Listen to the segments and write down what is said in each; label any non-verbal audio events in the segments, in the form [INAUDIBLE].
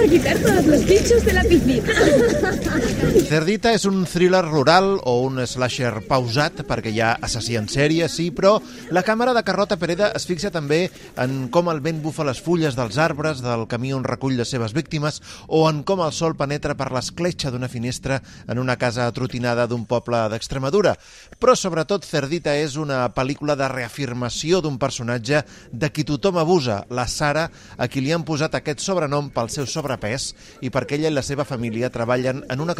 a quitar todos los bichos de la piscina. Cerdita és un thriller rural o un slasher pausat perquè hi ha assassí en sèrie, sí, però la càmera de Carlota Pereda es fixa també en com el vent bufa les fulles dels arbres del camí on recull les seves víctimes o en com el sol penetra per l'escletxa d'una finestra en una casa atrotinada d'un poble d'Extremadura. Però sobretot Cerdita és una pel·lícula de reafirmació d'un personatge de qui tothom abusa, la Sara, a qui li han posat aquest sobrenom pel seu sobrepès y porque ella y la seva familia trabajan en una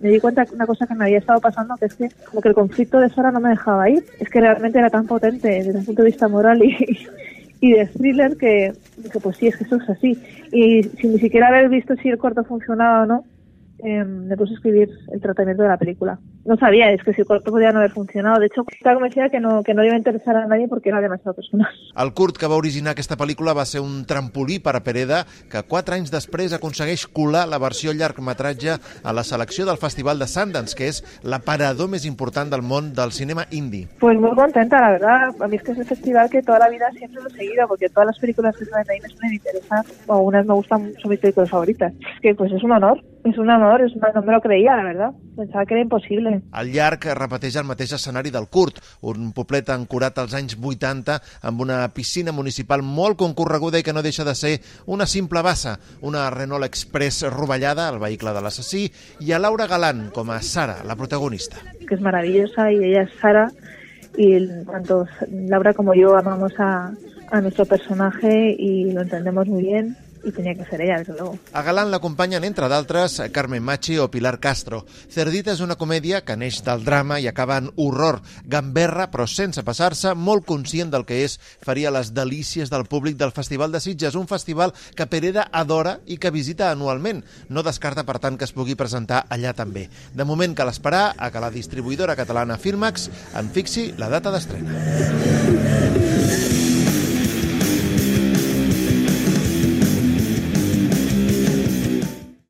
Me di cuenta de una cosa que me había estado pasando, que es que como que el conflicto de Sara no me dejaba ir. Es que realmente era tan potente desde un punto de vista moral y, [LAUGHS] y de thriller que, que pues sí, es que eso es así. Y sin ni siquiera haber visto si el corto funcionaba o no, eh, me puse a escribir el tratamiento de la película. No sabía, es que si el corto podía no haver funcionado. De hecho, estava convencida que no, que no iba a interessar a nadie porque era demasiado personal. El curt que va originar aquesta pel·lícula va ser un trampolí per a Pereda, que quatre anys després aconsegueix colar la versió llargmetratge a la selecció del Festival de Sundance, que és l'aparador més important del món del cinema indie. Pues muy contenta, la verdad. A mí es que es el festival que toda la vida siempre lo he seguido, porque todas las películas que salen ahí me suelen interesar, o algunas me gustan, son mis películas favoritas. Es que pues es un honor, es un honor, es una, no me lo creía, la verdad. Pensaba que era imposible. El llarg repeteix el mateix escenari del curt, un poblet ancorat als anys 80 amb una piscina municipal molt concorreguda i que no deixa de ser una simple bassa, una Renault Express rovellada, el vehicle de l'assassí, i a Laura Galán com a Sara, la protagonista. Que es maravillosa y ella es Sara y tanto Laura como yo amamos a, a nuestro personaje y lo entendemos muy bien y tenía que ser ella, desde luego. A Galán l'acompanyen, entre d'altres, Carmen Machi o Pilar Castro. Cerdita és una comèdia que neix del drama i acaba en horror, gamberra, però sense passar-se, molt conscient del que és, faria les delícies del públic del Festival de Sitges, un festival que Pereda adora i que visita anualment. No descarta, per tant, que es pugui presentar allà també. De moment cal esperar a que la distribuïdora catalana Filmax en fixi la data d'estrena.